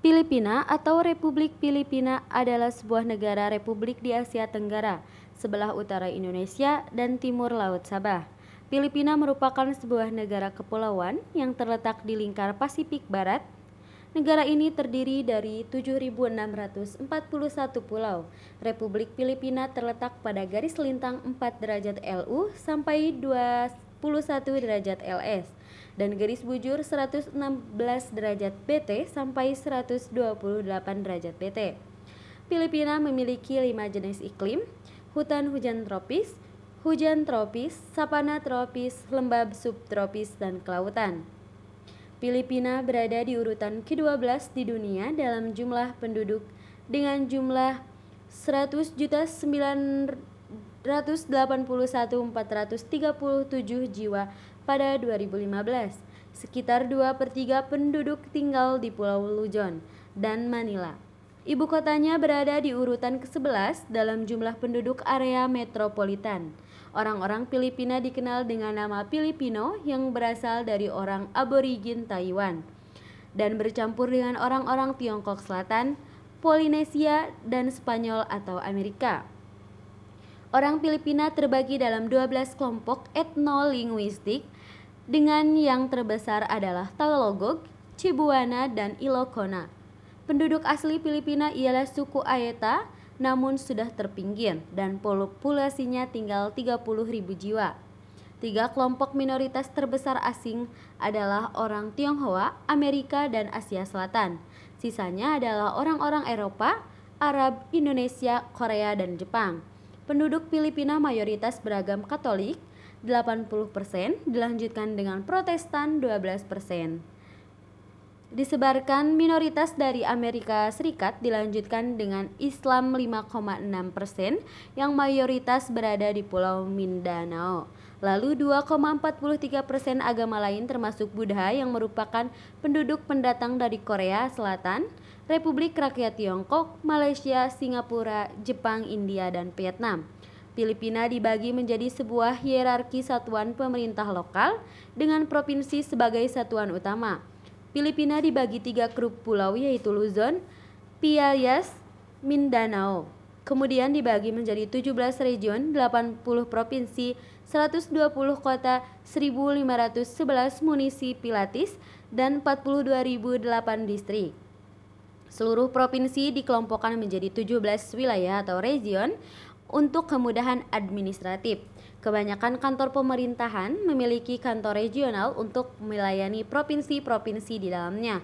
Filipina atau Republik Filipina adalah sebuah negara republik di Asia Tenggara, sebelah utara Indonesia dan timur Laut Sabah. Filipina merupakan sebuah negara kepulauan yang terletak di lingkar Pasifik Barat. Negara ini terdiri dari 7.641 pulau. Republik Filipina terletak pada garis lintang 4 derajat LU sampai 21 derajat LS dan garis bujur 116 derajat BT sampai 128 derajat BT. Filipina memiliki lima jenis iklim, hutan hujan tropis, hujan tropis, sapana tropis, lembab subtropis, dan kelautan. Filipina berada di urutan ke-12 di dunia dalam jumlah penduduk dengan jumlah 100 juta 981.437 jiwa pada 2015. Sekitar 2 per 3 penduduk tinggal di Pulau Luzon dan Manila. Ibu kotanya berada di urutan ke-11 dalam jumlah penduduk area metropolitan. Orang-orang Filipina dikenal dengan nama Filipino yang berasal dari orang aborigin Taiwan dan bercampur dengan orang-orang Tiongkok Selatan, Polinesia, dan Spanyol atau Amerika. Orang Filipina terbagi dalam 12 kelompok etnolinguistik dengan yang terbesar adalah Tagalog, Cebuana, dan Ilocona. Penduduk asli Filipina ialah suku Ayeta, namun sudah terpinggir dan populasinya tinggal 30 ribu jiwa. Tiga kelompok minoritas terbesar asing adalah orang Tionghoa, Amerika, dan Asia Selatan. Sisanya adalah orang-orang Eropa, Arab, Indonesia, Korea, dan Jepang. Penduduk Filipina mayoritas beragam Katolik, 80%, dilanjutkan dengan Protestan 12%. Disebarkan minoritas dari Amerika Serikat dilanjutkan dengan Islam 5,6% yang mayoritas berada di Pulau Mindanao. Lalu 2,43% agama lain termasuk Buddha yang merupakan penduduk pendatang dari Korea Selatan, Republik Rakyat Tiongkok, Malaysia, Singapura, Jepang, India, dan Vietnam. Filipina dibagi menjadi sebuah hierarki satuan pemerintah lokal dengan provinsi sebagai satuan utama. Filipina dibagi tiga grup pulau yaitu Luzon, Piayas, Mindanao. Kemudian dibagi menjadi 17 region, 80 provinsi, 120 kota, 1511 munisipilatis, dan 42.008 distrik. Seluruh provinsi dikelompokkan menjadi 17 wilayah atau region untuk kemudahan administratif. Kebanyakan kantor pemerintahan memiliki kantor regional untuk melayani provinsi-provinsi di dalamnya.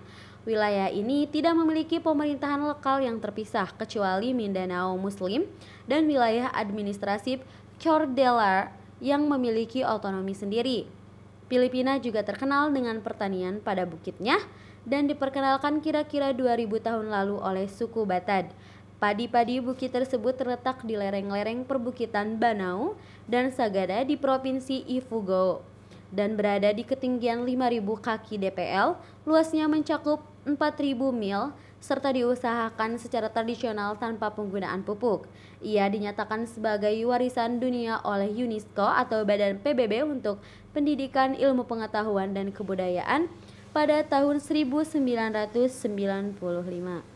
Wilayah ini tidak memiliki pemerintahan lokal yang terpisah kecuali Mindanao Muslim dan wilayah administratif Cordillera yang memiliki otonomi sendiri. Filipina juga terkenal dengan pertanian pada bukitnya dan diperkenalkan kira-kira 2000 tahun lalu oleh suku Batad. Padi-padi bukit tersebut terletak di lereng-lereng perbukitan Banau dan Sagada di Provinsi Ifugao dan berada di ketinggian 5000 kaki DPL, luasnya mencakup 4000 mil serta diusahakan secara tradisional tanpa penggunaan pupuk. Ia dinyatakan sebagai warisan dunia oleh UNESCO atau Badan PBB untuk Pendidikan Ilmu Pengetahuan dan Kebudayaan pada tahun 1995.